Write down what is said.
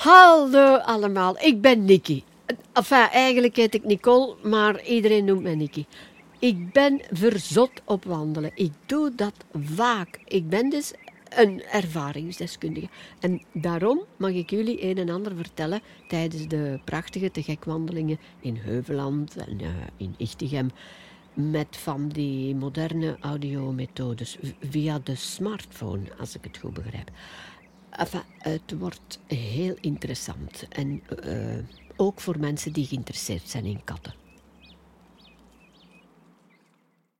Hallo allemaal, ik ben Nikki. Enfin, eigenlijk heet ik Nicole, maar iedereen noemt mij Nikki. Ik ben verzot op wandelen. Ik doe dat vaak. Ik ben dus een ervaringsdeskundige. En daarom mag ik jullie een en ander vertellen tijdens de prachtige te gek wandelingen in Heuveland en uh, in Ichtigem. Met van die moderne audiomethodes via de smartphone, als ik het goed begrijp. Enfin, het wordt heel interessant. En uh, ook voor mensen die geïnteresseerd zijn in katten.